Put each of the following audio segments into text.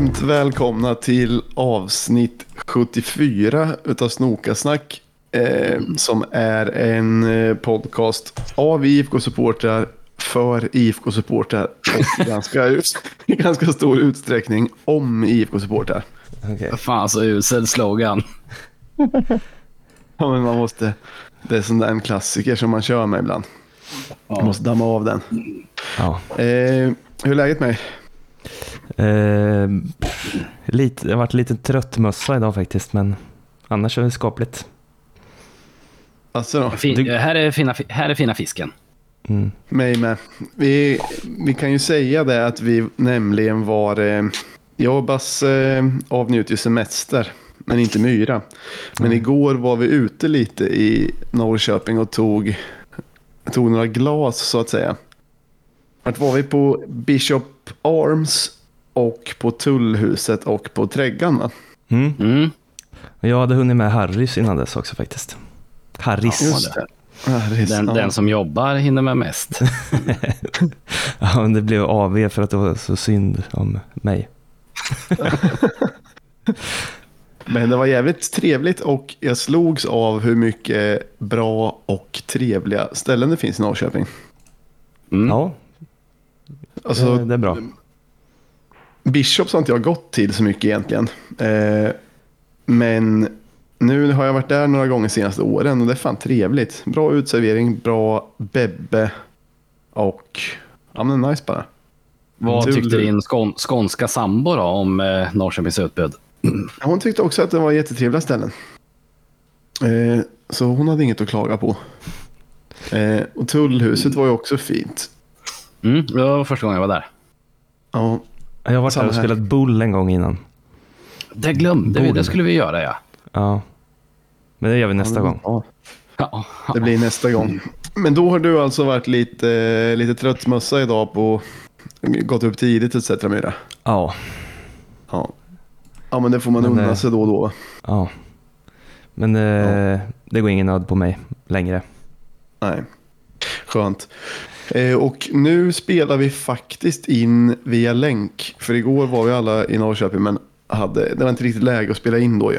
varmt välkomna till avsnitt 74 utav Snokasnack. Eh, som är en eh, podcast av IFK-supportrar för IFK-supportrar och ganska, i ganska stor utsträckning om IFK-supportrar. Okej. Fan så usel slogan. Ja, men man måste, det är sån där en klassiker som man kör med ibland. Man måste damma av den. Ja. Eh, hur är läget med? Eh, lite, det har varit lite trött mössa idag faktiskt, men annars är det skapligt. Alltså då, Fin, Du- här, är fina, här är fina fisken. Mm. mig med. Vi, vi kan ju säga det att vi nämligen var... Eh, jag och Basse eh, avnjuter ju semester, men inte Myra. Men igår var vi ute lite i Norrköping och tog, tog några glas så att säga. Vart var vi på Bishop Arms och på Tullhuset och på Träggan va? Mm. Mm. Jag hade hunnit med Harrys innan dess också faktiskt. Det. Ja, är Den, sant. den som jobbar hinner med mest. Ja, men det blev AV för att det var så synd om mig. Men det var jävligt trevligt och jag slogs av hur mycket bra och trevliga ställen det finns i Norrköping. Mm. Ja, Alltså, det, det är bra. Bishops har inte jag gått till så mycket egentligen. Eh, men nu har jag varit där några gånger senaste åren och det är fan trevligt. Bra utservering, bra bebbe och ja men nice bara. Vad Tull- tyckte din skån, skånska sambo då om eh, Norrköpings utbud? Hon tyckte också att det var jättetrevliga ställen. Eh, så hon hade inget att klaga på. Eh, och tullhuset var ju också fint. Mm. Det var första gången jag var där. Ja, Jag har varit där och här. spelat bull en gång innan. Det glömde vi. Det skulle vi göra ja. Ja. Men det gör vi nästa gång. Ja, ja. det blir nästa gång. Men då har du alltså varit lite, lite tröttmössa idag på gått upp tidigt etc. Myra. Ja. Ja. ja, men det får man Men, unna eh, sig då och då. ja. Men eh, det går ingen nöd på mig längre. Nej, skönt. Eh, och nu spelar vi faktiskt in via länk. För igår var vi alla i Norrköping men hade, det var inte riktigt läge att spela in då ju.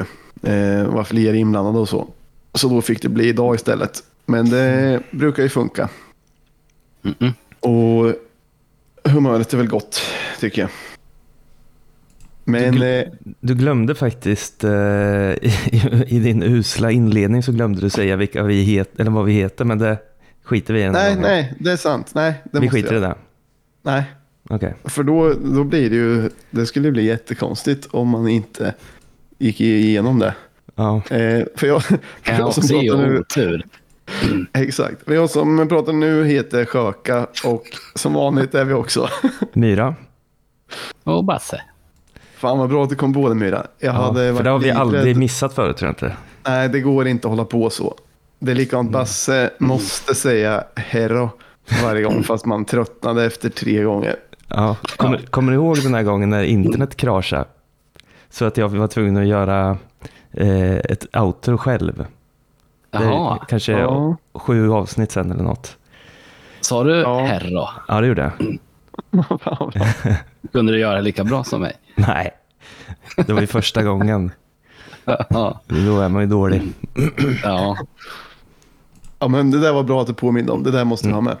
Eh, var fler inblandade och så. Så då fick det bli idag istället. Men det brukar ju funka. Mm-mm. Och humöret är väl gott tycker jag. Men Du eh, Du glömde faktiskt eh, i, i din usla inledning så glömde du säga vilka vi het, eller vad vi heter, men det skiter vi i. en nej, nej, det är sant. Nej, det Vi måste skiter i det. Nej, Okej. För då, då blir det ju, det skulle bli jättekonstigt om man inte gick igenom det. Ja. Eh, för jag, för jag Ja, som pratar nu, otur. exakt. För jag som pratar nu heter Sjöka och som vanligt är vi också. Myra. Och Basse. Fan vad bra att du kom på det Myra. Jag Ja, hade för det har vi aldrig missat förut tror jag inte. Nej, det går inte att hålla på så. Det är likadant, Mm. Basse måste säga herro varje gång fast man tröttnade efter tre gånger. Ja. Kommer, kommer du ihåg den här gången när internet kraschade? Så att jag var tvungen att göra eh, ett outro själv. Det Jaha. kanske Ja. sju avsnitt sen eller något. Sa du Ja. herra? Ja, det gjorde jag. Kunde du göra lika bra som mig? Nej, det var ju första gången. Ja. Då är man ju dålig. ja. Ja, men det där var bra att du påminner om. Det där måste du ha med.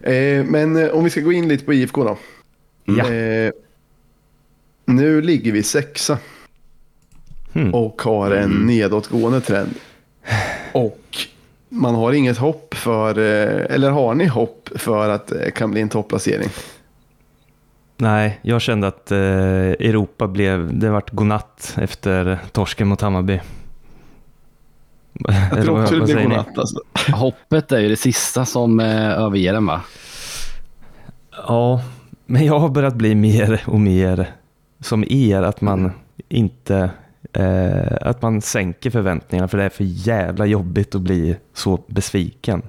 Eh, men eh, om vi ska gå in lite på IFK då. Ja. Eh, nu ligger vi sexa Hmm. och har en nedåtgående trend. Och man har inget hopp för, eh, eller har ni hopp för att det kan bli en topplacering? Nej, jag kände att eh, Europa blev, det vart godnatt efter torsken mot Hammarby. Jag tror också det blir godnatt. Alltså. Hoppet är ju det sista som eh, överger en va? Ja, men jag har börjat bli mer och mer som er, att man inte eh, att man sänker förväntningarna för det är för jävla jobbigt att bli så besviken.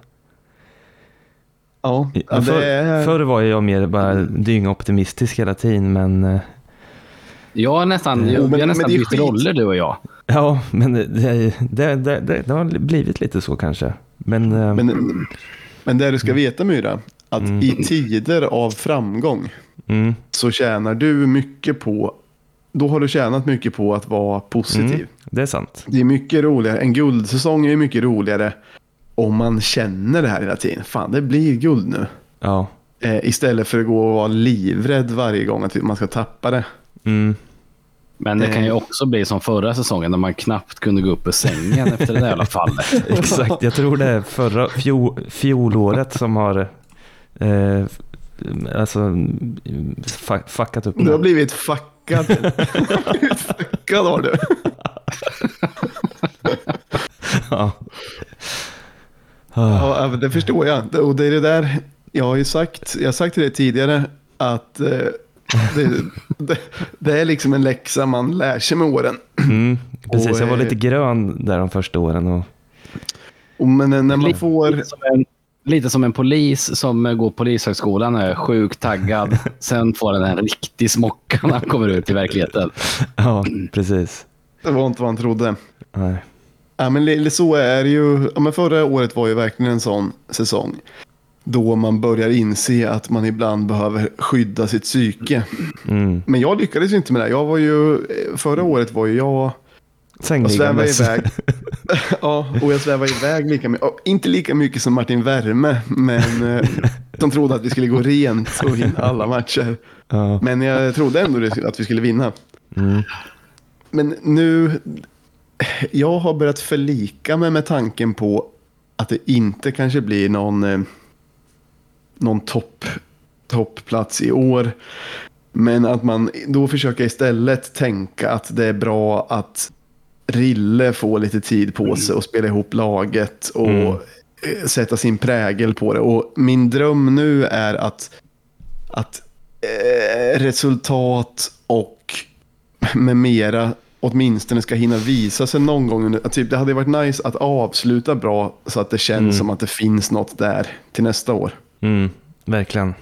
Ja, för, det är... Förr var jag mer bara dyngoptimistisk hela tiden, men eh, Jag har nästan, jag, men- vi har nästan bytt skit. roller du och jag. Ja, men det, det, det, det, har blivit lite så kanske. Men, eh, Men, men det du ska veta Myra, att Mm. i tider av framgång Mm. så tjänar du mycket på, då har du tjänat mycket på att vara positiv. Mm. Det är sant. Det är mycket roligare, en guldsäsong är mycket roligare om man känner det här hela tiden. Fan, det blir guld nu. Ja. Eh, istället för att gå och vara livrädd varje gång att man ska tappa det. Mm. Men det kan ju Eh. också bli som förra säsongen när man knappt kunde gå upp ur sängen efter det där jävla fallet. Exakt, jag tror det är förra fjol, fjolåret som har eh, alltså, fuckat upp Du har blivit fuckad. blivit fuckad har du. Ja. Ah, Ja, det förstår jag. Och det är det där, jag har ju sagt, jag har sagt till dig tidigare att eh, det, det, det är liksom en läxa man lär sig med åren. Mm, precis, Och, jag var eh, lite grön där de första åren. Och, Och men när man Lite- får... Lite som, en, lite som en polis som eh, går polishögskolan och är sjukt taggad. Sen får den en riktig smocka när han kommer ut i verkligheten. ja, precis. Det var inte vad han trodde. Nej. Ja, men så är det ju. Ja, men förra året var ju verkligen en sån säsong. Då man börjar inse att man ibland behöver skydda sitt psyke. Mm. Men jag lyckades inte med det. Jag var ju, förra året var ju jag Jag svävade Sängliggandes. iväg. ja, och jag svävade iväg lika mycket. Inte lika mycket som Martin Värme, men eh, som trodde att vi skulle gå rent och vinna alla matcher. Ja. Men jag trodde ändå att vi skulle vinna. Mm. Men nu, jag har börjat förlika mig med tanken på att det inte kanske blir någon, eh, någon topp, toppplats i år. Men att man då försöker istället tänka att det är bra att Rille får lite tid på sig och spela ihop laget och Mm. eh, sätta sin prägel på det. Och min dröm nu är att, att eh, resultat och med mera åtminstone ska hinna visa sig någon gång. Under, typ, det hade varit nice att avsluta bra så att det känns Mm. som att det finns något där till nästa år. Mm, verkligen.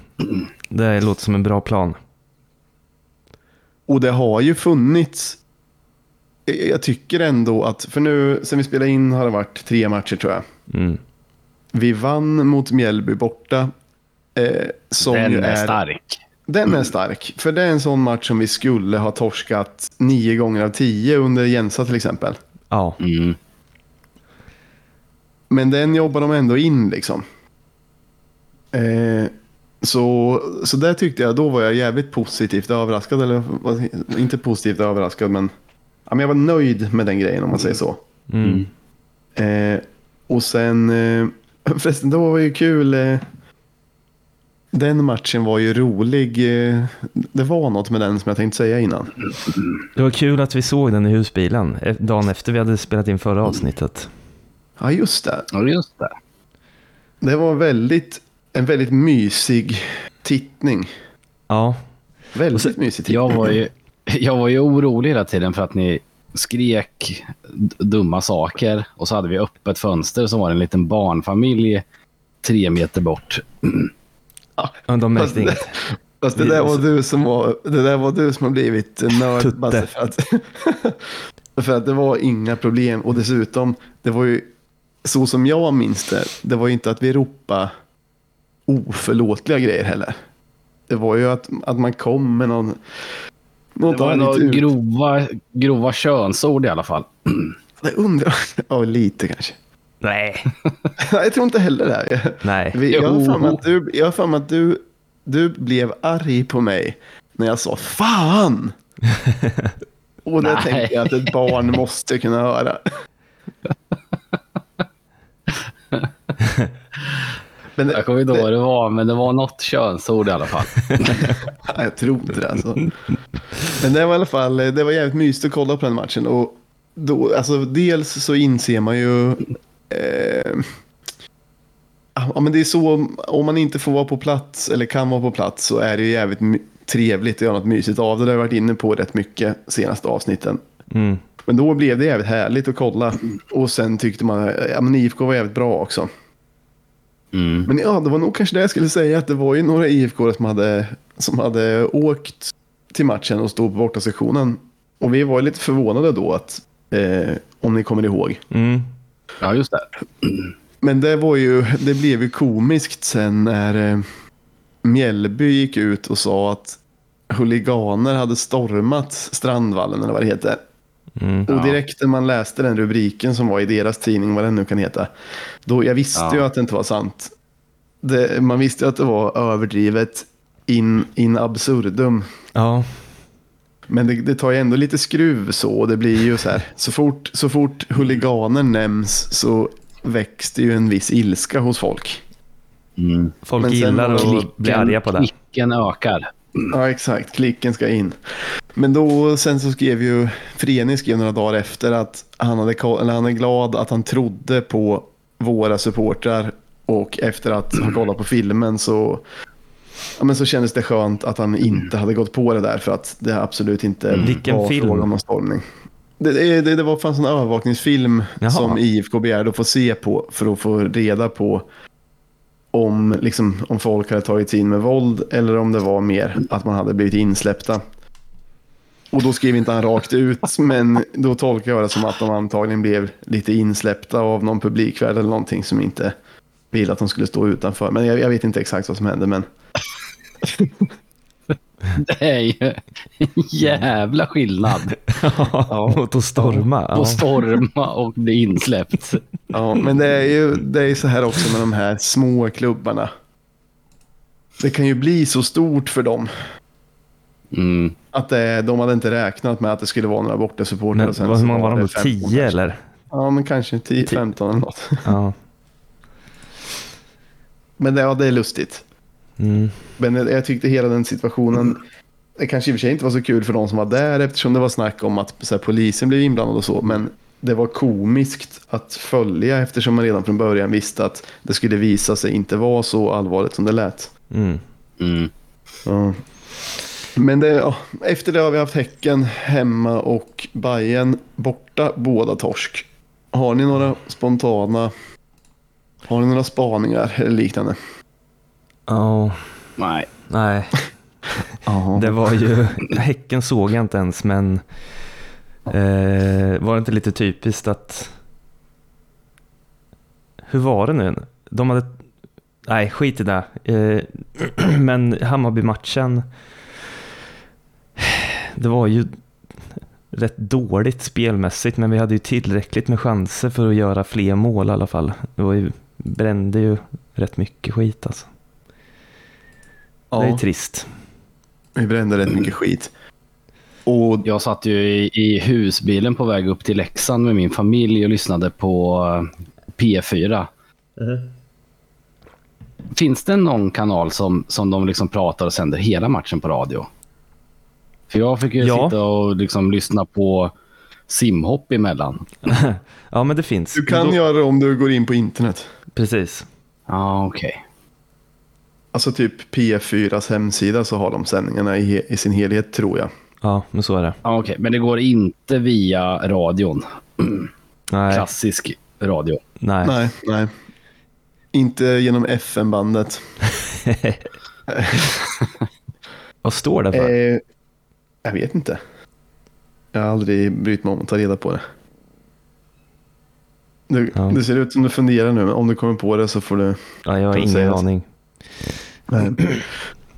Det låter som en bra plan. Och det har ju funnits. Jag tycker ändå att, för nu sen vi spelade in har det varit tre matcher tror jag. Mm. Vi vann mot Mjällby borta. Eh, som ju Den är stark. Den är stark. För det är en sån match som vi skulle ha torskat nio gånger av tio under Jensa till exempel. Ja, Mm. Men den jobbar de ändå in liksom. Eh, så, så där tyckte jag, då var jag jävligt positivt överraskad. Eller inte positivt överraskad, men, ja, men jag var nöjd med den grejen om man säger så. mm. Eh, och sen, eh, förresten det var ju kul. Eh, den matchen var ju rolig. Eh, det var något med den som jag tänkte säga innan. det var kul att vi såg den i husbilen eh, dagen efter vi hade spelat in förra avsnittet. Ja, just det. Ja, just det. Det var väldigt, en väldigt mysig tittning. Ja, Väldigt så- mysig tittning. Jag var, ju, jag var ju orolig hela tiden för att ni skrek dumma saker. Och så hade vi öppet fönster som var en liten barnfamilj tre meter bort. och de märkte det- inget. Fast det där var du som var, det där var du som har blivit nörd. Basse, För att, för att det var inga problem. Och dessutom, det var ju så som jag minns det. Det var ju inte att vi ropade oförlåtliga grejer heller. Det var ju att, att man kom med någon... Det Något var annat några grova, grova könsord i alla fall. Jag undrar, ja lite kanske. Nej, Jag tror inte heller det. nej. Vi- Jag har för mig att, du, jag har att du, du blev arg på mig när jag sa fan. Och det Nej. tänker jag att ett barn måste kunna höra. Men Jag kommer inte ihåg vad det var, men det var något könsord i alla fall. Ja, jag tror inte det alltså. Men det var i alla fall, det var jävligt mysigt att kolla på den matchen. Och då, alltså, dels så inser man ju... Eh, ja, men det är så, om man inte får vara på plats eller kan vara på plats så är det ju jävligt trevligt att göra något mysigt av det. Det har jag varit inne på rätt mycket senaste avsnitten. Mm. Men då blev det jävligt härligt att kolla. Och sen tyckte man, ja men IFK var jävligt bra också. Mm. Men ja, det var nog kanske det jag skulle säga. Att det var ju några IFK som hade, som hade åkt till matchen och stod på bortasektionen. Och vi var lite förvånade då att, eh, om ni kommer ihåg. Mm. Ja, just det. Men det var ju, det blev ju komiskt sen när, eh, Mjällby gick ut och sa att huliganer hade stormat Strandvallen eller vad det heter. Mm. Och direkt när man läste den rubriken som var i deras tidning, vad den nu kan heta, då jag visste Ja. ju att det inte var sant. Det, man visste ju att det var överdrivet in, in absurdum. Ja, Men det, det tar ju ändå lite skruv så. och Det blir ju så här. Så fort, så fort huliganer nämns så väcks det ju en viss ilska hos folk. Mm. folk gillar att bli arga på det. Klicken ökar. Ja, exakt. Klicken ska in. Men då, sen så skrev ju Freni skrev några dagar efter att han, hade, eller han är glad att han trodde på våra supportrar och efter att ha kollat på filmen så, ja, men så kändes det skönt att han inte hade gått på det där för att det absolut inte Vilken var film? fråga om någon stormning. Det, det, det, det var fanns en övervakningsfilm Jaha. som IFK begärde att få se på för att få reda på om, liksom, om folk hade tagit sig in med våld eller om det var mer att man hade blivit insläppta. Och då skrev inte han rakt ut, men då tolkar jag det som att de antagligen blev lite insläppta av någon publikvärd eller någonting som inte ville att de skulle stå utanför. Men jag, jag vet inte exakt vad som hände, men Det är ju en jävla skillnad Ja, mot att storma. på Ja. att storma och bli insläppt. Ja, men det är ju det är så här också med de här små klubbarna. Det kan ju bli så stort för dem. Mm. Att det, de hade inte räknat med att det skulle vara några bortasupportrar. Och hur många var de det då? 15 10 kanske. eller? Ja, men kanske 10, 15 eller något. Ja. Men det, ja, det är lustigt. Mm. Men jag, jag tyckte hela den situationen, det kanske i och för sig inte var så kul för de som var där eftersom det var snack om att så här, polisen blev inblandad och så. Men det var komiskt att följa eftersom man redan från början visste att det skulle visa sig inte vara så allvarligt som det lät. Mm. Mm. Ja. Men det, ja, efter det har vi haft Häcken hemma och Bayern borta, båda torsk. Har ni några spontana, har ni några spaningar eller liknande? Ja, Nej. nej. Det var ju, Häcken såg jag inte ens, men eh, var det inte lite typiskt att... Hur var det nu? De hade... Nej, skit i det. Eh, men Hammarby-matchen, det var ju rätt dåligt spelmässigt, men vi hade ju tillräckligt med chanser för att göra fler mål i alla fall. Det var ju, brände ju rätt mycket skit alltså. Det är ja, trist. vi brände rätt mycket skit. Och Jag satt ju i, i husbilen på väg upp till Leksand med min familj och lyssnade på eh, P4. Finns det någon kanal som, som de liksom pratar och sänder hela matchen på radio? För jag fick ju Ja. sitta och liksom lyssna på simhopp emellan. Ja, men det finns. du kan Då- göra det om du går in på internet. Precis. Ja, okej. Alltså typ P4s hemsida så har de sändningarna i, i sin helhet tror jag. Ja, men så är det. Ja, okej. Men det går inte via radion. Nej, Klassisk radio. nej. Nej, nej. Inte genom FN-bandet. Vad står det för? Eh, jag vet inte. Jag har aldrig brytt mig om att ta reda på det. Du, Ja. Det ser ut som du funderar nu, men om du kommer på det så får du... ja, jag har ingen aning.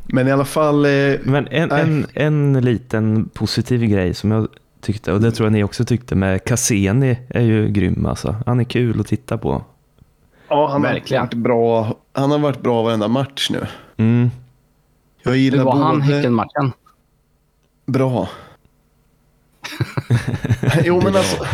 Men i alla fall, eh, Men en, Nej. en, en liten positiv grej som jag tyckte, och det tror jag ni också tyckte med Cassini är ju grym alltså. Han är kul att titta på. ja, han, har varit bra, han har varit bra varenda match nu. Mm. Jag gillar Hur var han Häcken-matchen? Bra. jo, men alltså...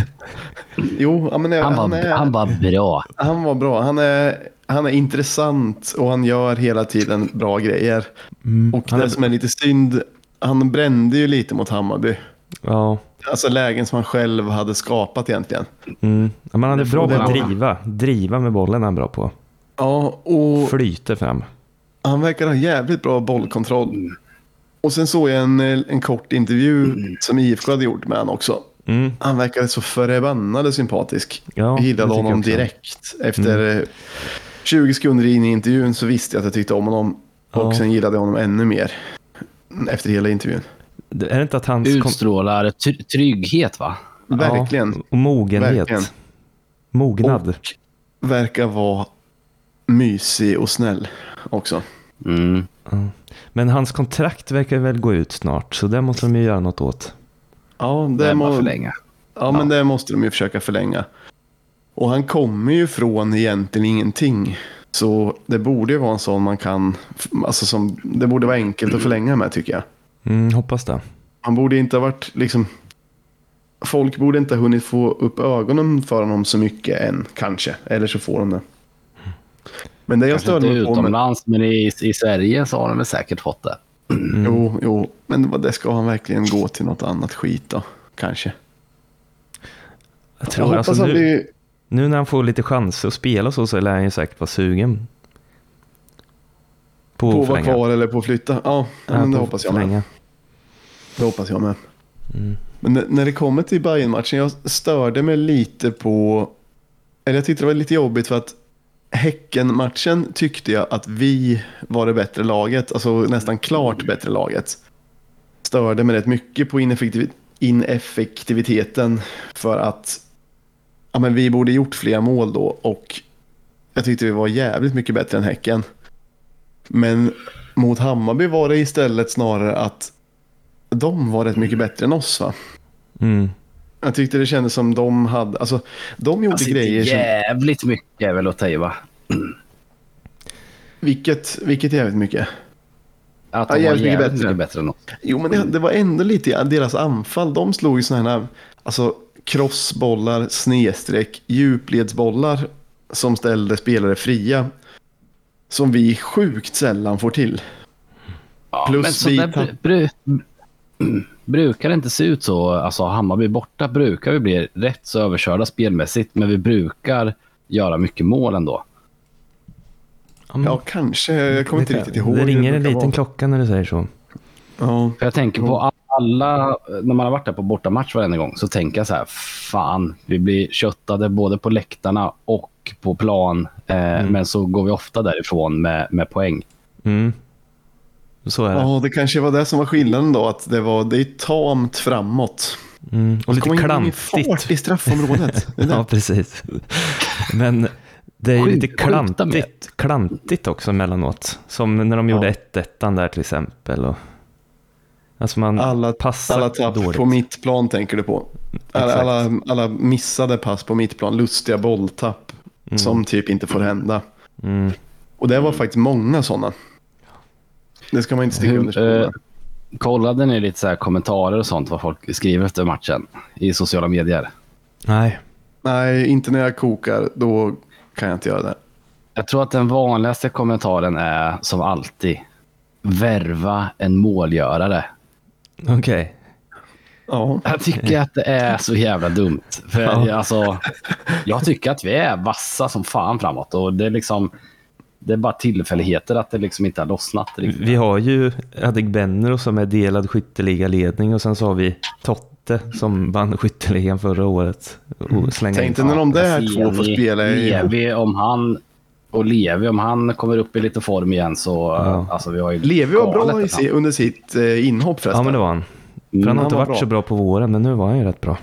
Jo, men jag- Han var, han, är, han var bra. han var bra. Han är, han är intressant och han gör hela tiden bra grejer. Mm. Och Han det är, som är lite synd, han brände ju lite mot Hammarby. ja, Alltså lägen som han själv hade skapat egentligen. mm. Ja, men han är bra på att driva. Driva med bollen är han bra på. Ja, och Flyter fram. han verkar ha jävligt bra bollkontroll. Och sen såg jag en, en kort intervju som IFK hade gjort med honom också. Mm. Han verkade så förbannade sympatisk. Ja, jag gillade honom direkt. Efter eh, 20 sekunder in i intervjun så visste jag att jag tyckte om honom. Och Ja. sen gillade jag honom ännu mer. Efter hela intervjun. Det- Är det inte att hans... kom- Utstrålar tr- trygghet, va? Verkligen. Ja, och mogenhet. Verkligen. Mognad. Och verkar vara mysig och snäll också. Mm. Men hans kontrakt verkar väl gå ut snart, så det måste de ju göra något åt. Ja, Det det, må, för länge. ja, men det måste de ju försöka förlänga. Och han kommer ju från egentligen ingenting. Så det borde ju vara en sån man kan, alltså som, det borde vara enkelt att förlänga med tycker jag. Mm, hoppas det. Han borde inte ha varit liksom, folk borde inte ha hunnit få upp ögonen för honom så mycket än kanske. Eller så får de det. Men det jag Kanske störde mig på utomlands, men i, i Sverige så har de väl säkert fått det. jo, jo, men vad- det ska han verkligen gå till något annat skit då, kanske. Jag Jag tror hoppas alltså nu, blir, nu när han får lite chanser att spela så, så lär han ju säkert vara sugen. På, på att vara kvar eller på att flytta. Ja, ja men det hoppas jag med. Det hoppas jag med. Mm. Men när- det kommer till bayern matchen jag störde mig lite på... Eller jag tyckte det var lite jobbigt för att Häcken-matchen tyckte jag att vi var det bättre laget. Alltså nästan klart bättre laget. Störde mig rätt mycket på ineffektiv- ineffektiviteten för att ja, men vi borde gjort fler mål då och jag tyckte vi var jävligt mycket bättre än Häcken. Men mot Hammarby var det istället snarare att de var rätt mycket bättre än oss va? Mm. Jag tyckte det kändes som de hade, alltså de gjorde Alltså, grejer som, jävligt mycket är väl att ta i, va? vilket, vilket jävligt mycket. Att Ja, de var jävligt jävligt mycket mycket bättre. bättre, än oss. Jo men det, det var ändå lite i deras anfall, de slog ju sådana här, alltså crossbollar, snedstreck, djupledsbollar som ställde spelare fria. Som vi sjukt sällan får till. Ja, Plus men så vi där tapp- bru, bru, brukar det inte se ut så. Alltså Hammarby borta brukar vi bli rätt så överkörda spelmässigt, men vi brukar göra mycket mål ändå. Ja, kanske, jag kommer inte det, riktigt ihåg. det ringer en liten vara. klocka när du säger så. Ja. För jag tänker på alla, när man har varit där på bortamatch varenda gång, så tänker jag så här, fan, vi blir köttade både på läktarna och på plan, eh, men så går vi ofta därifrån med, med poäng. Mm. Så är det. ja, det kanske var det som var skillnaden då, att det var, det är tamt framåt. Mm. Och lite Kommer in- fart klantigt. i straffområdet. Det är det. Ja, precis. Men det är lite klantigt, klantigt också emellanåt. Som när de gjorde 1-1 där till exempel. Och, alltså man Alla, passar alla tapp dåligt. på mittplan tänker du på. Alla, alla, alla missade pass på mittplan, lustiga bolltapp som typ inte får hända. Mm. Och det var faktiskt många sådana. Det ska man inte sticka under eh, kollade ni lite så här kommentarer och sånt, vad folk skriver efter matchen i sociala medier? Nej. Nej, inte när jag kokar. Då kan jag inte göra det. Jag tror att den vanligaste kommentaren är som alltid, värva en målgörare. Okej. Ja, Jag tycker att det är så jävla dumt. För Ja. alltså, jag tycker att vi är vassa som fan framåt. Och det är liksom, det är bara tillfälligheter att det liksom inte har lossnat. riktigt. Vi har ju Adegbenro som är delad skytteligaledning och sen så har vi Totte som vann skytteligan förra året. In. Tänkte när de där Ser två får ni spela i... Levi, om han och Levi, om han kommer upp i lite form igen så... Ja. Alltså, vi har ju Levi var bra i, under sitt eh, inhopp förresten. Ja, men det var han. För Mm, han har inte var varit bra. så bra på våren, men nu var han ju rätt bra.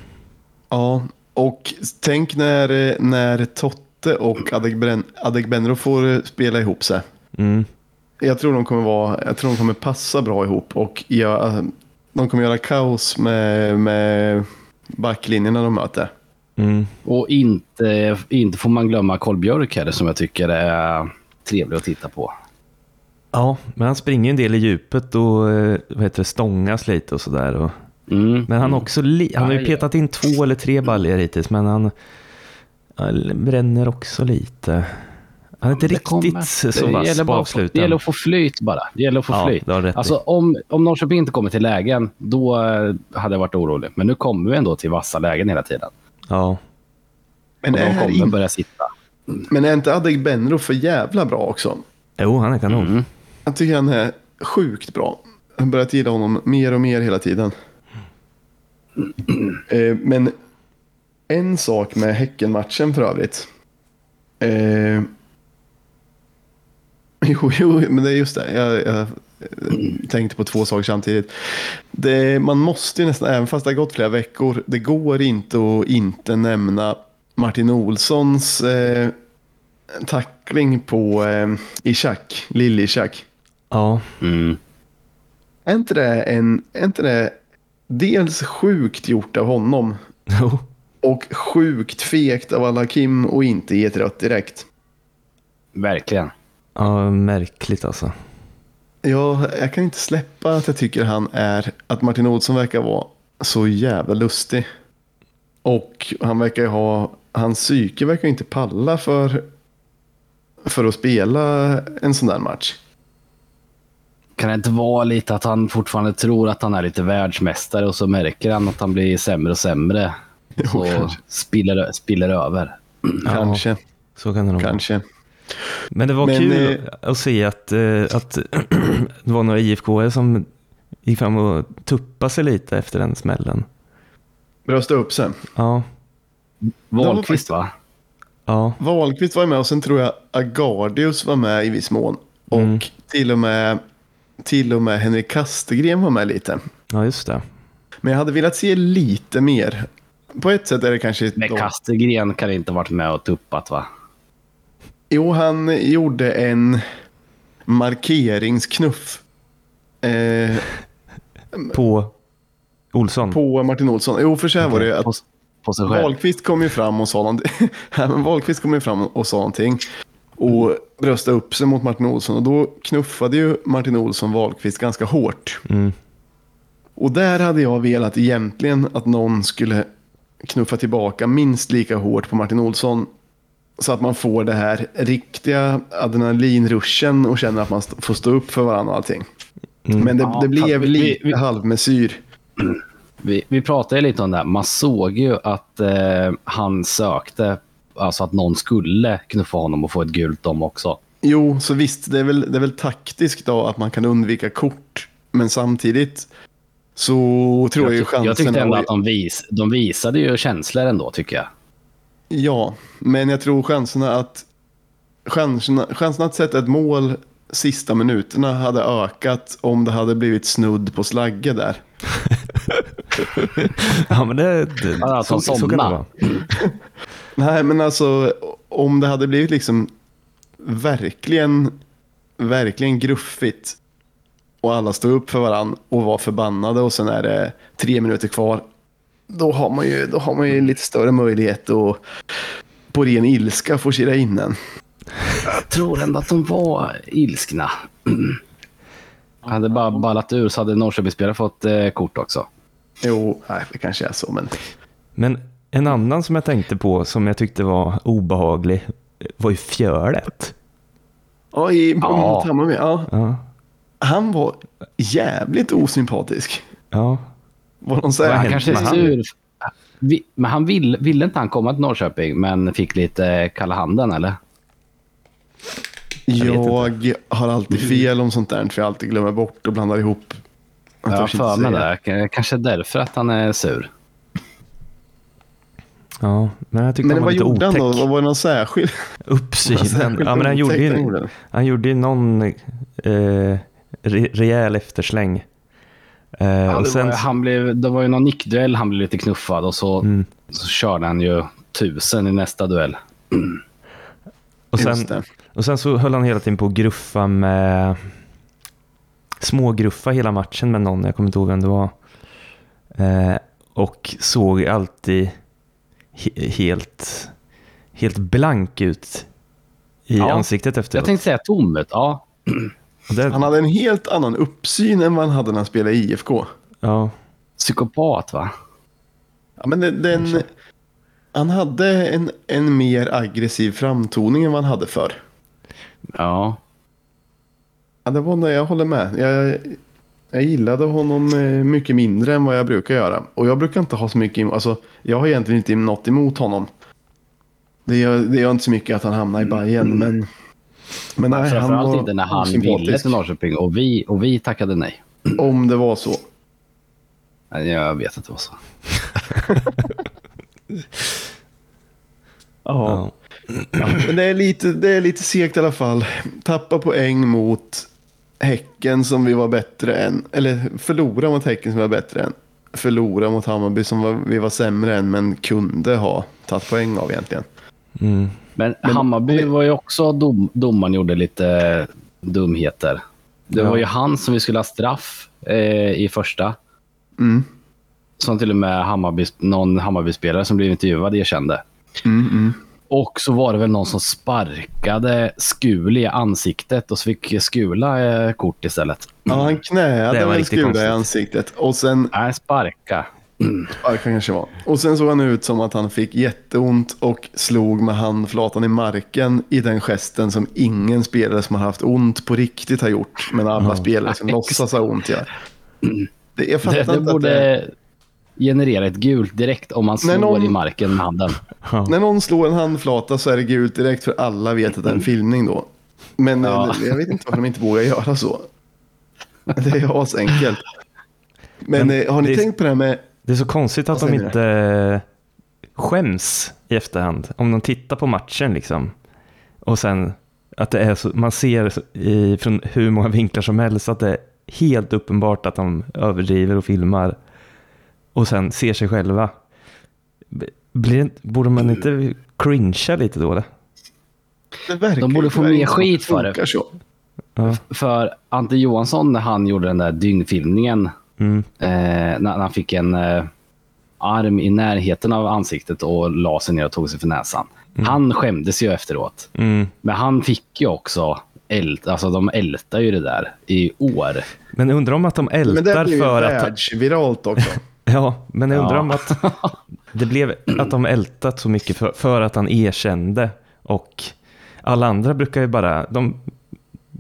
Ja, och tänk när, eh, när Totte och Adegben- Adegbenro får eh, spela ihop sig. Mm. Jag tror de kommer vara, jag tror de kommer passa bra ihop och göra, de kommer göra kaos med, med backlinjen när de möter. Mm. Och inte, inte får man glömma Karl Björk här som jag tycker är trevlig att titta på. Ja, men han springer en del i djupet och eh, vad heter det, stångas lite och sådär. Och... Mm. Men han, också li- han har ju petat in två eller tre baljor hittills, men han, han bränner också lite. Han är inte Det riktigt kommer. så vass på få- Det avsluten. gäller att få flyt bara. Det gäller att få Ja, flyt. Alltså, om, om Norrköping inte kommer till lägen, då eh, hade jag varit orolig. Men nu kommer vi ändå till vassa lägen hela tiden. Ja, Men Och de är, kommer in, börja sitta. men är inte Adegbenro för jävla bra också? jo han är kanon. Mm. Jag tycker han är sjukt bra. Jag har börjat gilla honom mer och mer hela tiden. Eh, men en sak med Häckenmatchen för övrigt. Eh, jo, jo, men det är just det. Jag, jag tänkte på två saker samtidigt. Det, man måste ju nästan, även fast det har gått flera veckor, det går inte att inte nämna Martin Olssons eh, tackling på eh, Ishak, Lill-Ishak. Ja, Mm. Är inte det, en, är inte det dels sjukt gjort av honom jo. och sjukt fegt av alla Kim och inte ge ett rött direkt? Verkligen. Ja, märkligt alltså. Ja, jag kan inte släppa att jag tycker han är, att Martin Olsson verkar vara så jävla lustig. Och han verkar ju ha, hans psyke verkar inte palla för, för att spela en sån där match. Kan det inte vara lite att han fortfarande tror att han är lite världsmästare och så märker han att han blir sämre och sämre. Jo, Och kanske. spiller, spiller över. Kanske, Så kan det nog vara. Men det var Men, kul eh, att se att, eh, att det var några IFK som gick fram och tuppade sig lite efter den smällen. Brösta upp sig. Ja, Wahlqvist va? ja, Wahlqvist var med och sen tror jag Agardius var med i viss mån. Och Mm. till och med till och med Henrik Kastegren var med lite. ja just det. Men jag hade velat se lite mer. På ett sätt är det kanske... Men Kastegren kan inte varit med och tuppat va? Jo, han gjorde en markeringsknuff eh, På Olsson. på Martin Olsson. Jo, för så här var det att På, på sig själv. Wahlqvist kom ju fram och sa någonting. Wahlqvist kom ju fram och sa någonting. Och bröstade upp sig mot Martin Olsson. Och då knuffade ju Martin Olsson Wahlqvist ganska hårt. Mm. Och där hade jag velat egentligen att någon skulle knuffa tillbaka minst lika hårt på Martin Olsson. Så att man får det här riktiga adrenalinruschen och känner att man st- får stå upp för varandra och allting. Mm. Men det, Ja, det blev lite vi- halvmesyr. Vi, vi pratade ju lite om det här. Man såg ju att eh, han sökte, alltså att någon skulle knuffa honom och få ett gult dom också. Jo, så visst, det är, väl, det är väl taktiskt då att man kan undvika kort. Men samtidigt så tror jag, ju Jag, ty- jag tyckte ändå att de, vis, de visade ju känslor ändå, tycker jag. Ja, men jag tror chanserna att, chanserna, chanserna att sätta ett mål sista minuterna hade ökat om det hade blivit snudd på slagge där. Ja, men det, det Ja, att så, de så kan det vara. Nej, men alltså om det hade blivit liksom verkligen, verkligen gruffigt och alla stod upp för varandra och var förbannade och sen är det tre minuter kvar. Då har man ju, då har man ju lite större möjlighet att på ren ilska forcera in en. Jag tror ändå att de var ilskna. Hade bara ballat ur så hade Norrköpingsspelare fått eh, kort också. Jo, nej, det kanske är så, men Men en annan som jag tänkte på som jag tyckte var obehaglig var ju Fjölet. Ja, i Ja. Hammarby. Ja, Ja, han var jävligt osympatisk. ja. Vad de säger. Han kanske är sur. Vi, men han vill, ville inte han komma till Norrköping, men fick lite kalla handen, eller? vet Jag har alltid fel om sånt där, för jag alltid glömmer bort och blandar ihop. Jag har för mig det. Kanske därför att han är sur. ja, men jag tyckte Men han var vad lite gjorde han otäck. då? Var det någon särskild? Uppsynen. Ja, men han gjorde, otäck han ju, gjorde? han gjorde ju någon eh, re, rejäl eftersläng. Eh, Ja, och sen, var, han blev, det var ju någon nickduell, han blev lite knuffad och så, Mm. så körde han ju tusen i nästa duell. och, sen, det. och sen så höll han hela tiden på att gruffa med smågruffa hela matchen med någon, jag kommer inte ihåg vem det var. Eh, och såg alltid he, helt, helt blank ut i Ja, ansiktet Jag efteråt. tänkte säga tommet, ja. Det, Han hade en helt annan uppsyn än vad han hade när han spelade i IFK. ja, Psykopat, va? Ja, men den, den, han hade en, en mer aggressiv framtoning än vad han hade förr. Ja. Ja, det var, nog- jag håller med. Jag, jag gillade honom eh, mycket mindre än vad jag brukar göra. Och jag brukar inte ha så mycket emot, alltså jag har egentligen inte något emot honom. Det gör, det gör inte så mycket att han hamnar i Bayern men... Men nej, han Framförallt var inte när han ville till Norrköping och vi, och vi tackade nej. Om det var så. Jag vet att det var så. ja. Ja, men det är, lite, det är lite segt i alla fall. Tappa poäng mot Häcken som vi var bättre än. Eller förlora mot Häcken som vi var bättre än. Förlora mot Hammarby som vi var sämre än men kunde ha tagit poäng av egentligen. Mm. Men, Hammarby var ju också dom, domaren gjorde lite dumheter. Det Ja. var ju han som vi skulle ha straff eh, i första. Mm. Som till och med Hammarby, någon Hammarby-spelare som blev intervjuad erkände. Mm, mm. Och så var det väl någon som sparkade Skuli i ansiktet och så fick Skula eh, kort istället. Ja, han Det knäade var väl Skura i ansiktet. Och sen, Nej, sparka. Ja, det kanske var. Och sen såg han ut som att han fick jätteont och slog med handflatan i marken i den gesten som ingen spelare som har haft ont på riktigt har gjort. Men alla spelare som låtsas ha ont gör. Det, jag Det, det att det, borde generera ett gult direkt om man slår någon- i marken med handen. Ja. När någon slår en handflata så är det gult direkt för alla vet att det är en filmning då. Men Ja. eh, jag vet inte varför de inte vågar göra så. Det är asenkelt. Men, Men eh, har ni det tänkt på det här med... Det är så konstigt att de inte skäms i efterhand. Om de tittar på matchen liksom. Och sen att det är så, man ser i, från hur många vinklar som helst att det är helt uppenbart att de överdriver och filmar. Och sen ser sig själva. Blir, det- borde man inte cringea lite då? Eller? Det De borde få mer skit för det. Ja. För Ante Johansson när han gjorde den där dyngfilmningen Mm. eh, när, han fick en eh, arm i närheten av ansiktet och la sig ner och tog sig för näsan. Han skämdes ju efteråt. Mm. Men han fick ju också ält, alltså de ältar ju det där i år. Men undrar om att de Men det ältar blir ju för att... världsviralt också. Ja, men jag undrar Ja. om att det blev att de ältat så mycket för, för att han erkände och alla andra brukar ju bara, de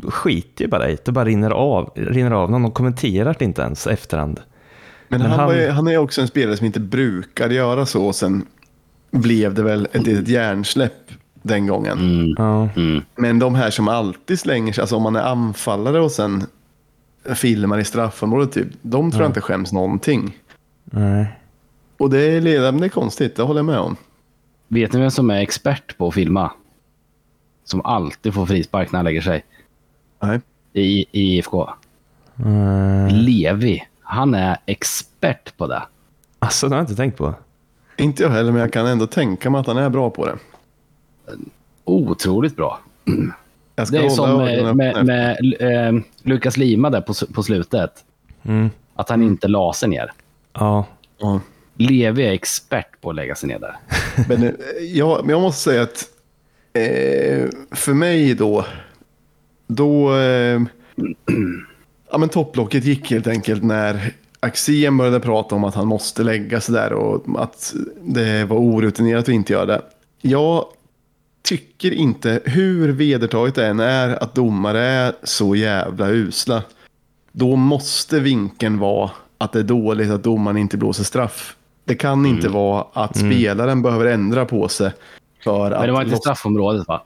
skiter ju bara i det, bara rinner av, rinner av någon, de kommenterar det inte ens efterhand. Men, Men han, han- ju, han är också en spelare som inte brukar göra så. Och sen blev det väl ett litet hjärnsläpp den gången. Mm. Ja, Mm. Men de här som alltid slänger sig, alltså om man är anfallare och sen filmar i straffområdet, typ, de tror jag inte skäms någonting. nej. Och det är, det är konstigt, det håller jag med om. Vet ni vem som är expert på att filma? Som alltid får frispark när han lägger sig Nej. i, i IFK. Mm. Levi. Han är expert på det. Alltså, det har jag inte tänkt på. Inte jag heller, men jag kan ändå tänka mig att han är bra på det. Otroligt bra. Jag ska Det är hålla som med, med, med eh, Lukas Lima där på, på slutet. Mm. Att han inte la sig ner. Ja, Ja. Levi är expert på att lägga sig ner där. Men, eh, jag, men jag måste säga att eh, för mig då, då, eh, ja men topplocket gick helt enkelt när Axén började prata om att han måste lägga sig där och att det var orutinerat att inte göra det. Jag tycker inte, hur vedertaget det än är att domare är så jävla usla, då måste vinkeln vara att det är dåligt att domaren inte blåser straff. Det kan inte vara att spelaren behöver ändra på sig för att... Men det var inte loss- straffområdet va?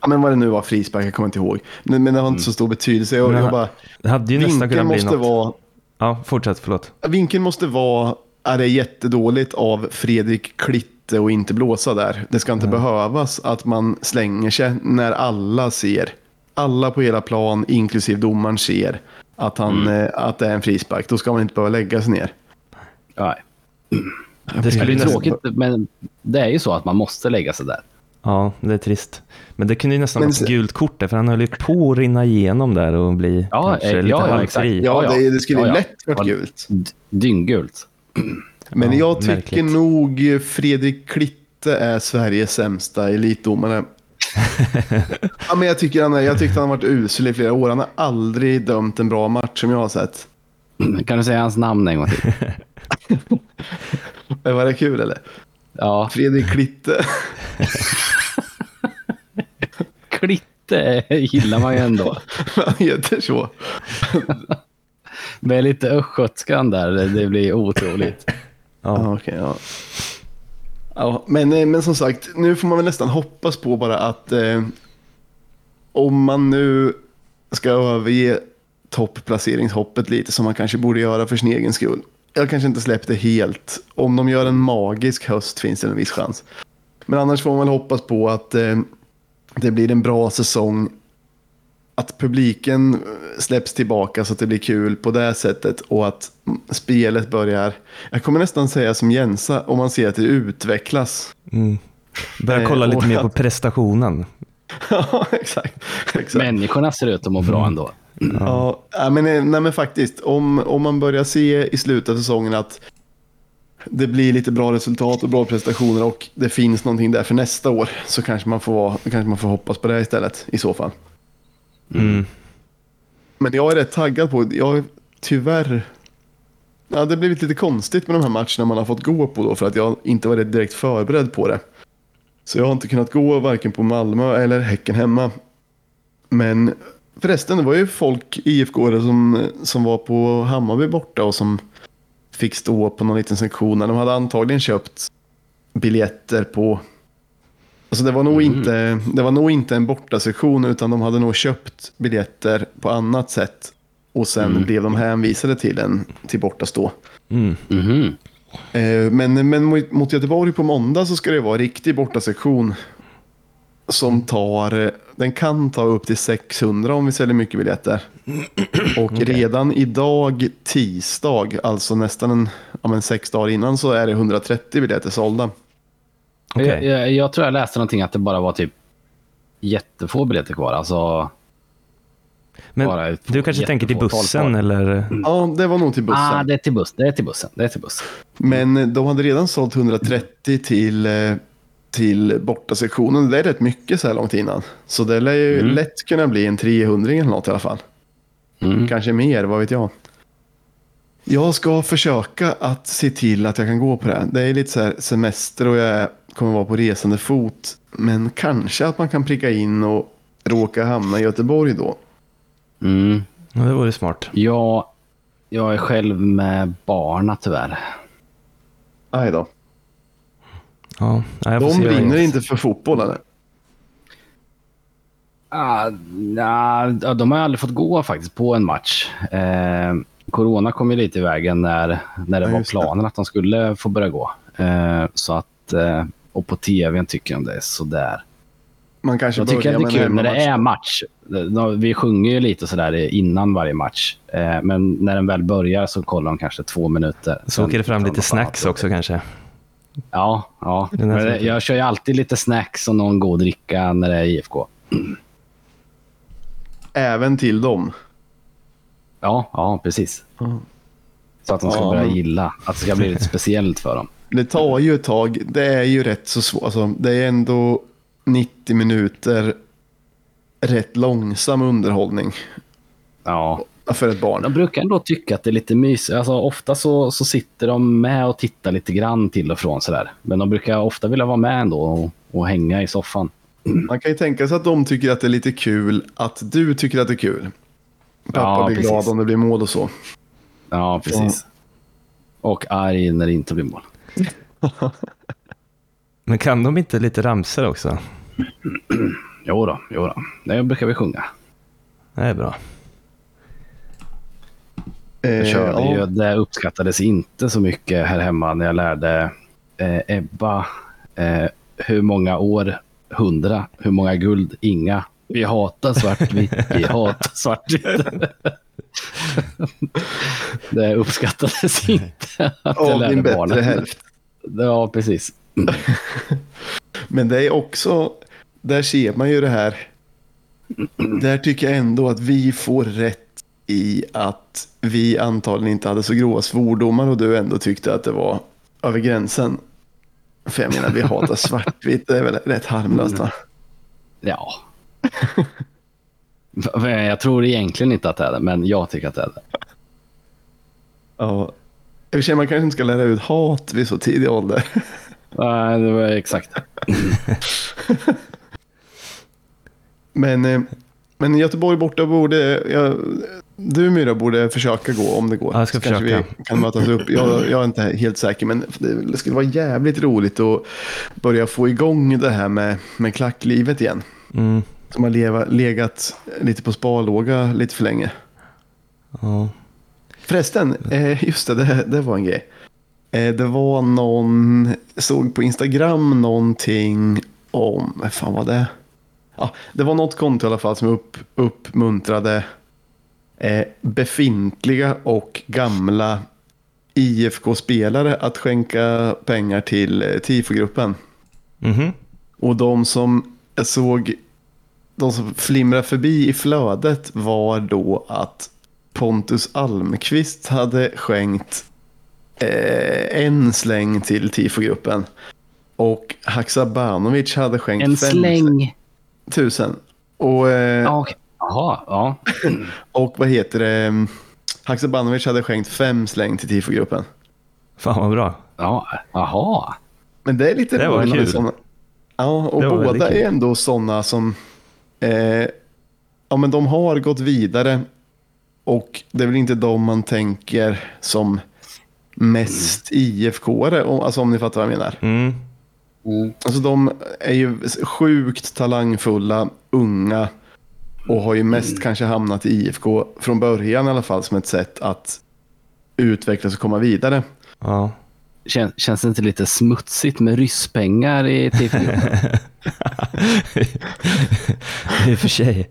Ja, men vad det nu var, frispark, jag kommer inte ihåg. Men, men det har inte så stor betydelse. Jag, jag bara, det hade ju nästan kunnat bli måste något. vara... Ja, fortsätt, förlåt. Vinkeln måste vara, är det jättedåligt av Fredrik Klitte att inte blåsa där. Det ska inte behövas att man slänger sig när alla ser, alla på hela plan, inklusive domaren ser att, han, Mm. eh, att det är en frispark. Då ska man inte behöva lägga sig ner. Nej. Det Det skulle är nästan, tråkigt, men det är ju så att man måste lägga sig där. ja, det är trist. Men det kunde ju nästan vara ett gult kort där, för han höll ju på att rinna igenom där och bli Ja, kanske eh, lite ja, ja, halvfri. exakt. Ja, Ja, ja. Det, det skulle Ja, ja. lätt varit Ja. gult. D- Dynggult. Men Ja, jag tycker märkligt. nog Fredrik Klitte är Sveriges sämsta elitdomare. ja, men jag, tycker han är, jag tyckte han har varit usel i flera år. Han har aldrig dömt en bra match som jag har sett. Kan du säga hans namn en gång till? Men Var det kul eller? Ja, Fredrik Klitte. Klitte gillar man ju ändå. Han heter så. Med lite östgötskan där, det- blir otroligt. Ja. Ja, okej, ja. Ja, men, eh, men som sagt, nu får man väl nästan hoppas på bara att eh, om man nu ska överge toppplaceringshoppet lite som man kanske borde göra för sin egen skull. Jag kanske inte släppt det helt. Om de gör en magisk höst finns det en viss chans. Men annars får man väl hoppas på att eh, det blir en bra säsong. Att publiken eh, släpps tillbaka så att det blir kul på det sättet och att mm, spelet börjar. Jag kommer nästan säga som Jensa om man ser att det utvecklas. Mm. Börja Eh, kolla lite mer på prestationen. Ja, exakt. exakt. Människorna ser ut att må bra ändå. Ja, ja, men, eh, nej, men faktiskt. Om, om man börjar se i slutet av säsongen att det blir lite bra resultat och bra prestationer och det finns någonting där för nästa år så kanske man får, kanske man får hoppas på det istället i så fall. Mm. Men jag är rätt taggad på, jag är tyvärr, ja, det har blivit lite konstigt med de här matcherna man har fått gå på då för att jag inte varit direkt förberedd på det. Så jag har inte kunnat gå varken på Malmö eller Häcken hemma. Men förresten, det var ju folk, IFK som, som var på Hammarby borta och som fick stå på någon liten sektion. De hade antagligen köpt biljetter på... Alltså det var nog, inte, det var nog inte en bortasektion utan de hade nog köpt biljetter på annat sätt. Och sen blev de hänvisade till en till bortastå. Mm. Eh, Men, men mot- mot Göteborg på måndag så ska det vara riktig bortasektion. Som tar, eh, den kan ta upp till 600 om vi säljer mycket biljetter. Och redan idag tisdag, alltså nästan en, ja, men sex dagar innan så är det 130 biljetter sålda. Okej. Jag, jag, jag tror jag läste någonting att det bara var typ jättefå biljetter kvar. Alltså, Men du kanske tänker till bussen eller? Ja, det var nog till bussen. ah, det är till buss. Det är till bussen. Det är till bussen. Men de hade redan sålt 130 till, eh, till bortasektionen. Det är rätt mycket så här långt innan. Så det lär ju Mm. lätt kunna bli en 300 eller något i alla fall. Mm. Kanske mer, vad vet jag. Jag ska försöka att se till att jag kan gå på det. Det är lite så här semester och jag kommer vara på resande fot. Men kanske att man kan pricka in och råka hamna i Göteborg då. Mm. Ja, det vore smart. Jag, jag är själv med barna tyvärr. Aj då. Ja, De brinner inte för fotboll eller? Ah, nah, de har aldrig fått gå faktiskt på en match. Eh, corona kom ju lite i vägen när, när det Ja, var just det. planen att de skulle få börja gå. Eh, så att, eh, och på tv tycker jag det är sådär. Man kanske Jag tycker att det är kul när det är match. Vi sjunger ju lite sådär innan varje match. Eh, men när den väl börjar så kollar de kanske två minuter. Så åker det fram lite de snacks också kanske. Ja, ja. Men jag kör ju alltid lite snacks och någon god dricka när det är IFK. Även till dem. Ja, ja precis. Så att de ska Ja, börja men- gilla. Att det ska bli lite speciellt för dem. Det tar ju ett tag. Det är ju rätt så svårt. Alltså, det är ändå 90 minuter rätt långsam underhållning Ja. För ett barn. De brukar ändå tycka att det är lite mysigt. Alltså, ofta så, så sitter de med och tittar lite grann till och från sådär. Men de brukar ofta vilja vara med ändå och, och hänga i soffan. Man kan ju tänka sig att de tycker att det är lite kul att du tycker att det är kul. Pappa Ja, blir precis. glad om det blir mål och så. Ja, precis. Och arg när det inte blir mål. Men kan de inte lite ramsor också? Jo då, jo då. Det brukar vi sjunga. Det är bra. Eh, Jag körde ja. ju, det uppskattades inte så mycket här hemma när jag lärde eh, Ebba eh, hur många år, hundra, hur många guld, inga. Vi hatar svartvitt, vi hatar svartvitt. det uppskattades inte att jag Av lärde din bättre barnen. hälft. Ja, precis. Men det är också, där ser man ju det här. Där tycker jag ändå att vi får rätt i att vi antagligen inte hade så grova svordomar och du ändå tyckte att det var över gränsen. För jag menar, vi hatar svartvitt, det är väl rätt harmlöst va? Ja. Jag tror egentligen inte att det är det, men jag tycker att det är det. Ja. I och för sig, man kanske inte ska lära ut hat vid så tidig ålder. Nej, det var exakt. Men, eh, men Göteborg borta borde, jag, du Myra borde försöka gå om det går. Ja, jag ska kanske försöka. vi kan mötas upp. Jag, jag är inte helt säker men det skulle vara jävligt roligt att börja få igång det här med, med klacklivet igen. Mm. Som har leva, legat lite på sparlåga lite för länge. Ja. Förresten, eh, just det, det, det var en grej. Eh, det var någon, såg på Instagram någonting om, vad fan var det? Ja, det var något konto i alla fall som upp, uppmuntrade eh, befintliga och gamla IFK-spelare att skänka pengar till eh, TIFO-gruppen. Mhm. Och de som jag såg de som flimrar förbi i flödet var då att Pontus Almqvist hade skänkt eh, en släng till tifogruppen. Och Haksabanovic hade skänkt En fem släng. tusen. Och, eh, Ja, okej. Jaha, ja. och vad heter det? Haksabanovic hade skänkt fem släng till tifogruppen. Fan vad bra. Ja, jaha. Men det är lite Det var kul. såna- Ja, och båda är ändå sådana som... Eh, ja, men de har gått vidare. Och det är väl inte de man tänker som mest IFK-are, om- alltså om ni fattar vad jag menar. Mm. Alltså de är ju sjukt talangfulla, unga och har ju mest kanske hamnat i IFK från början i alla fall som ett sätt att utvecklas och komma vidare. Ja. Kän, känns det inte lite smutsigt med rysspengar i tifogruppen? I och för sig.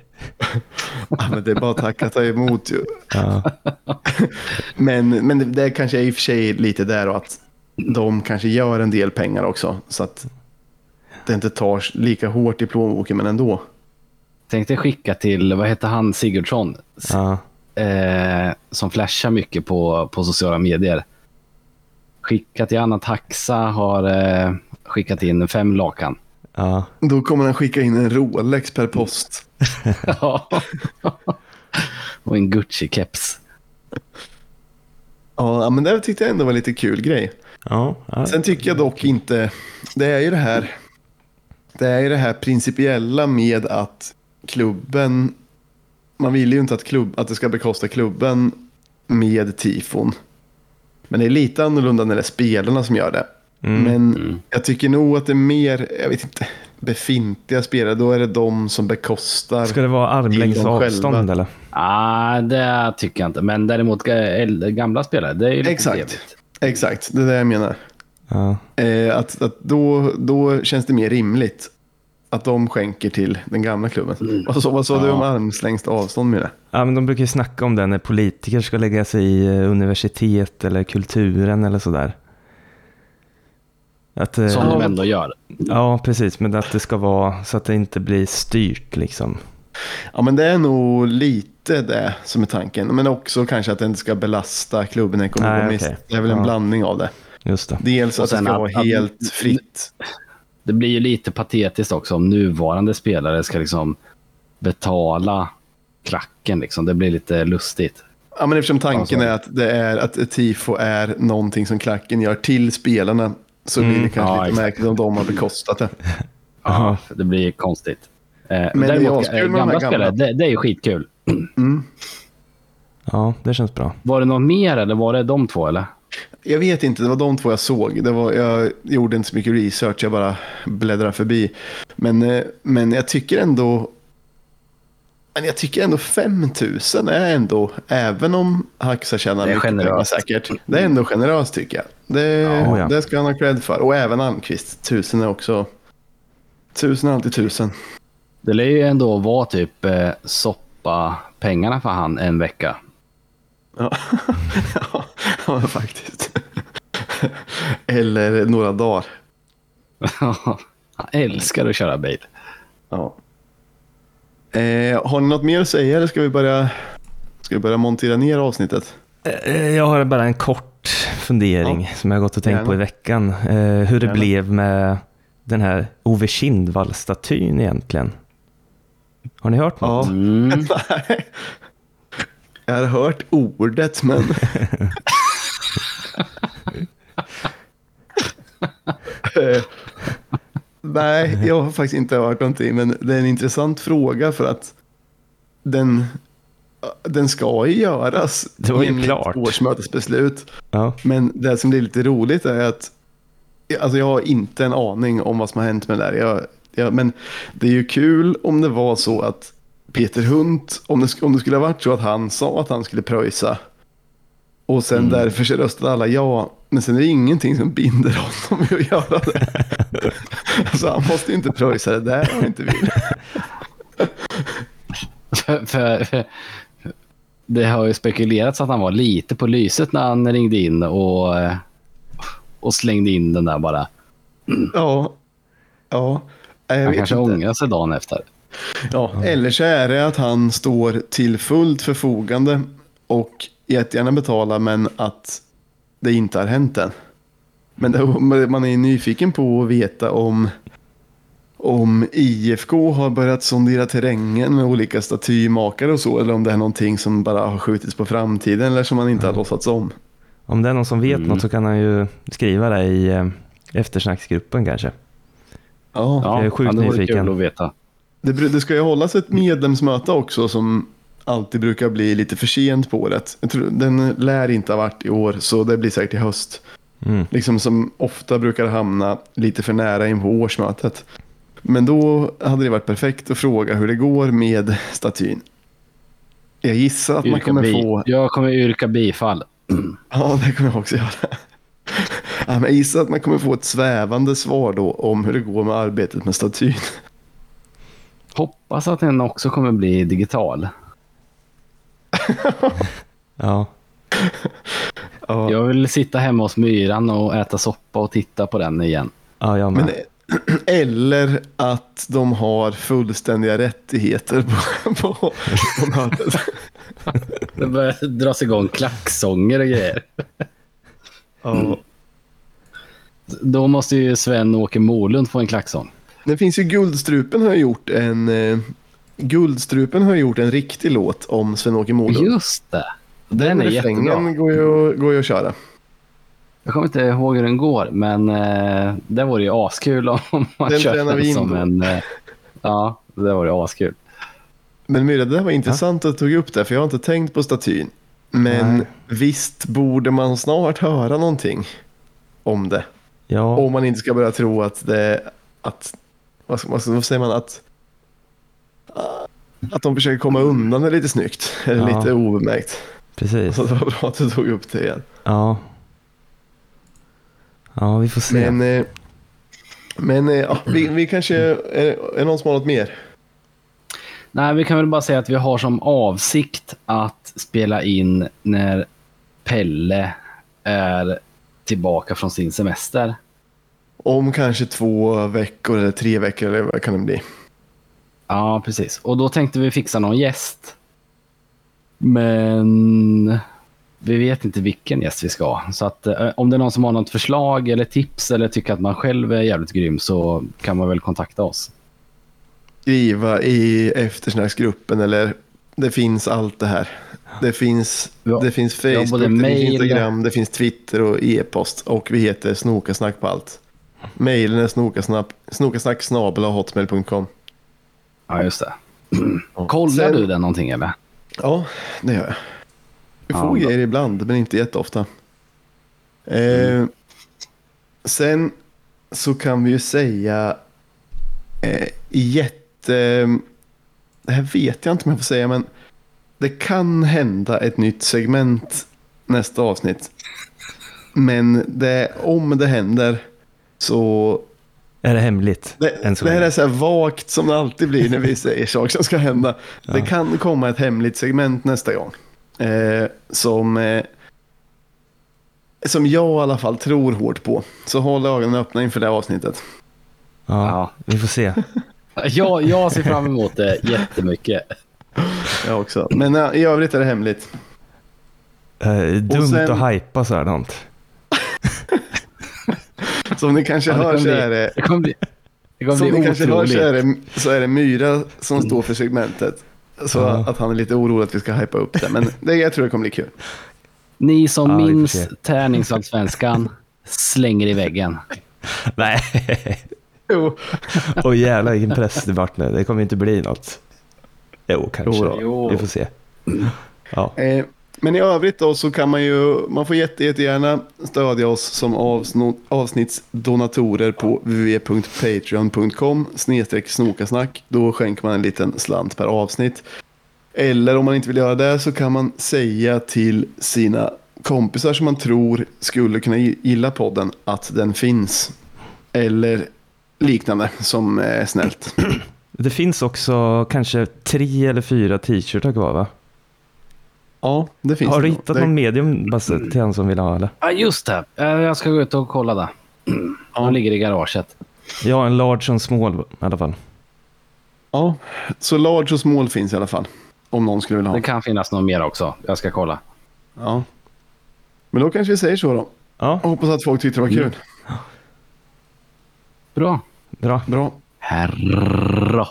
Ja, men det är bara att tacka ta emot ju. Ja. Men, men det, det kanske är i och för sig lite där och att de kanske gör en del pengar också. Så att det inte tar lika hårt i plånboken men ändå. Tänkte skicka till, vad heter han, Sigurdsson? Ja. Eh, som flashar mycket på, på sociala medier. Skicka till Anna Taxa har eh, skickat in fem lakan. Ja. Då kommer han skicka in en Rolex per post. Ja. Och en Gucci-keps. Ja, men det tyckte jag ändå var lite kul grej. Ja. ja. Sen tycker jag dock inte, det är ju det här, det är ju det här principiella med att klubben, man vill ju inte att, klubb, att det ska bekosta klubben med tifon. Men det är lite annorlunda när det är spelarna som gör det. Mm. Men jag tycker nog att det är mer, jag vet inte, befintliga spelare, då är det de som bekostar. Ska det vara armlängds avstånd själva. eller? Ah, det tycker jag inte. Men däremot gamla spelare, det är ju lite Exakt. trevligt. Exakt, det är det jag menar. Ja. Eh, att, att då, då känns det mer rimligt att de skänker till den gamla klubben. Vad sa, vad sa du Ja. om armslängds avstånd med det? ja, men de brukar ju snacka om det när politiker ska lägga sig i eh, universitet eller kulturen eller sådär. Att, eh, Som de ändå gör. Ja, precis. Men att det ska vara så att det inte blir styrt liksom. Ja, men det är nog lite det som är tanken. Men också kanske att det inte ska belasta klubben ekonomiskt. Nej, okej. Det är väl en Ja. blandning av det. Just det. Dels att det ska att- vara att- helt fritt. Det blir ju lite patetiskt också om nuvarande spelare ska liksom betala klacken. Liksom. Det blir lite lustigt. Ja, men eftersom tanken Alltså- är att, det är att ett tifo är någonting som klacken gör till spelarna så blir det Mm, kanske ja, lite exakt. märkligt om de har bekostat det. Ja. Det blir konstigt. Eh, Men det är däremot, askul eh, med de här gamla gamla. spelare, det, det är ju skitkul. Mm. Ja, det känns bra. Var det något mer eller var det de två? eller? Jag vet inte, det var de två jag såg. Det var, jag gjorde inte så mycket research, jag bara bläddrade förbi. Men, eh, men jag tycker ändå... Men jag tycker ändå 5000 är ändå, även om Haxa tjänar Det är mycket pengar generöst. säkert. Det är ändå generöst tycker jag. Det, Ja, ja. det ska han ha cred för. Och även Almqvist. Tusen är också... Tusen är alltid tusen. Det lär ju ändå vara typ eh, soppa pengarna för han en vecka. Ja, ja, ja faktiskt. Eller några dagar. han älskar att köra bil. Ja. Eh, har ni något mer att säga eller ska vi börja, ska vi börja montera ner avsnittet? Eh, Jag har bara en kort fundering som jag har gått och tänkt Gärna. på i veckan. Eh, hur det Gärna. blev med den här Ove Kindvall-statyn egentligen. Har ni hört något? Ja. Mm. Jag har hört ordet men... Nej, jag har faktiskt inte hört någonting men det är en intressant fråga för att den, den ska ju göras Det var ju klart. årsmötesbeslut. Ja. Men det som blir lite roligt är att alltså jag har inte en aning om vad som har hänt med det där. Jag, jag, men det är ju kul om det var så att Peter Hunt, om det, om det skulle ha varit så att han sa att han skulle pröjsa och sen Mm. därför så röstade alla ja, men sen är det ingenting som binder honom i att göra det. alltså han måste inte pröjsa det där om han inte vill. för, för, för, det har ju spekulerats att han var lite på lyset när han ringde in och, och slängde in den där bara. Ja, ja. Nej, Jag Han kanske inte. ångrar sig dagen efter. Ja, eller så är det att han står till fullt förfogande och jättegärna betalar men att det inte har hänt än. Men det, man är nyfiken på att veta om, om IFK har börjat sondera terrängen med olika statymakare och så eller om det är någonting som bara har skjutits på framtiden eller som man inte har låtsats om. Om det är någon som vet Mm. något så kan han ju skriva det i eh, eftersnacksgruppen kanske. Ja, Jag är sjukt det vore nyfiken. kul att veta. Det, det ska ju hållas ett medlemsmöte också som alltid brukar bli lite för sent på året. Jag tror, den lär inte ha varit i år så det blir säkert i höst. Mm. liksom som ofta brukar hamna lite för nära in på årsmötet. Men då hade det varit perfekt att fråga hur det går med statyn. Jag gissar att man Yrka kommer bi- få... Jag kommer yrka bifall. Ja, det kommer jag också göra. Ja, men jag gissar att man kommer få ett svävande svar då om hur det går med arbetet med statyn. Hoppas att den också kommer bli digital. Ja. Ja, Jag vill sitta hemma hos myran och äta soppa och titta på den igen. ja, jag med. men, eller att de har fullständiga rättigheter på, på, på mötet. Det börjar dras igång klacksånger och grejer. Ja. Då måste ju Sven-Åke Molund få en klacksång. Det finns ju Guldstrupen har gjort en eh, Guldstrupen har gjort en riktig låt om Sven-Åke Molund. Just det. Den är refrängen jättebra. går ju, går ju att köra. Jag kommer inte ihåg hur den går, men eh, det vore ju askul om man Den kör tränar vi den som en... Eh, ja, det vore ju askul. Men Myra, det där var intressant att du tog upp det, för jag har inte tänkt på statyn. Men Nej. visst borde man snart höra någonting om det. Ja, Om man inte ska börja tro att det... Att, vad, ska- vad, vad säger man? Att, att de försöker komma undan det lite snyggt. Eller Ja. lite obemärkt. precis. Så det var bra att du tog upp det igen. Ja. Ja, vi får se. Men, eh, men eh, ja, vi, vi kanske... Är, är det någon som har något mer? Nej, vi kan väl bara säga att vi har som avsikt att spela in när Pelle är tillbaka från sin semester. Om kanske två veckor eller tre veckor eller vad kan det bli? Ja, precis. Och då tänkte vi fixa någon gäst. Men vi vet inte vilken gäst vi ska ha. Så att, eh, om det är någon som har något förslag eller tips eller tycker att man själv är jävligt grym så kan man väl kontakta oss. Skriva i eftersnacksgruppen eller det finns allt det här. Det finns, Ja. det finns Facebook, det finns Instagram, det finns Twitter och e-post och vi heter Snokasnack på allt. Mailen är snokasnack, snokasnack hotmail.com. Ja, just det. Kollar Sen- du den någonting eller? Ja, det gör jag. Vi Ja, får bra. grejer ibland, men inte jätteofta. Eh, sen så kan vi ju säga eh, jätte... Det här vet jag inte om jag får säga, men det kan hända ett nytt segment nästa avsnitt. Men det, om det händer så... Är det hemligt? Det, än så det här är så här vagt som det alltid blir när vi säger saker som ska hända. Det Ja. kan komma ett hemligt segment nästa gång. Eh, som, eh, som jag i alla fall tror hårt på. Så håll ögonen öppna inför det här avsnittet. Ja, Ja. vi får se. Jag, jag ser fram emot det jättemycket. Jag också. Men eh, i övrigt är det hemligt. Eh, dumt sen- att hypa så här något. Som ni kanske Ja, hör så bli- är det, Det kommer bli, det kommer som ni kanske hör så är, det, så är det Myra som står för segmentet. Så Ja. att han är lite orolig att vi ska hypa upp det. Men det, jag tror det kommer bli kul. Ni som Ja, minns tärningsallsvenskan slänger i väggen. Nej. Jo. Åh jävlar vilken press det vart nu. Det kommer inte bli något. Jo, kanske. Jo. Jo. Vi får se. Ja. Eh, men i övrigt då så kan man ju, man får jätte, jättegärna stödja oss som avsnittsdonatorer på www.patreon.com snedstreck snokasnack. Då skänker man en liten slant per avsnitt. Eller om man inte vill göra det så kan man säga till sina kompisar som man tror skulle kunna gilla podden att den finns. Eller liknande som är snällt. Det finns också kanske tre eller fyra t-shirtar kvar va? Ja, det finns Har det du nog. hittat Det- någon medium Basse, till han som vill ha eller? Ja, just det. Eh, Jag ska gå ut och kolla det. De ligger i garaget. Jag har en large och en small i alla fall. Ja, så large och small finns i alla fall. Om någon skulle vilja ha. Det kan finnas något mer också. Jag ska kolla. Ja. Men då kanske vi säger så då. Ja, Jag hoppas att folk tyckte det var kul. Bra. bra. Bra. Herra.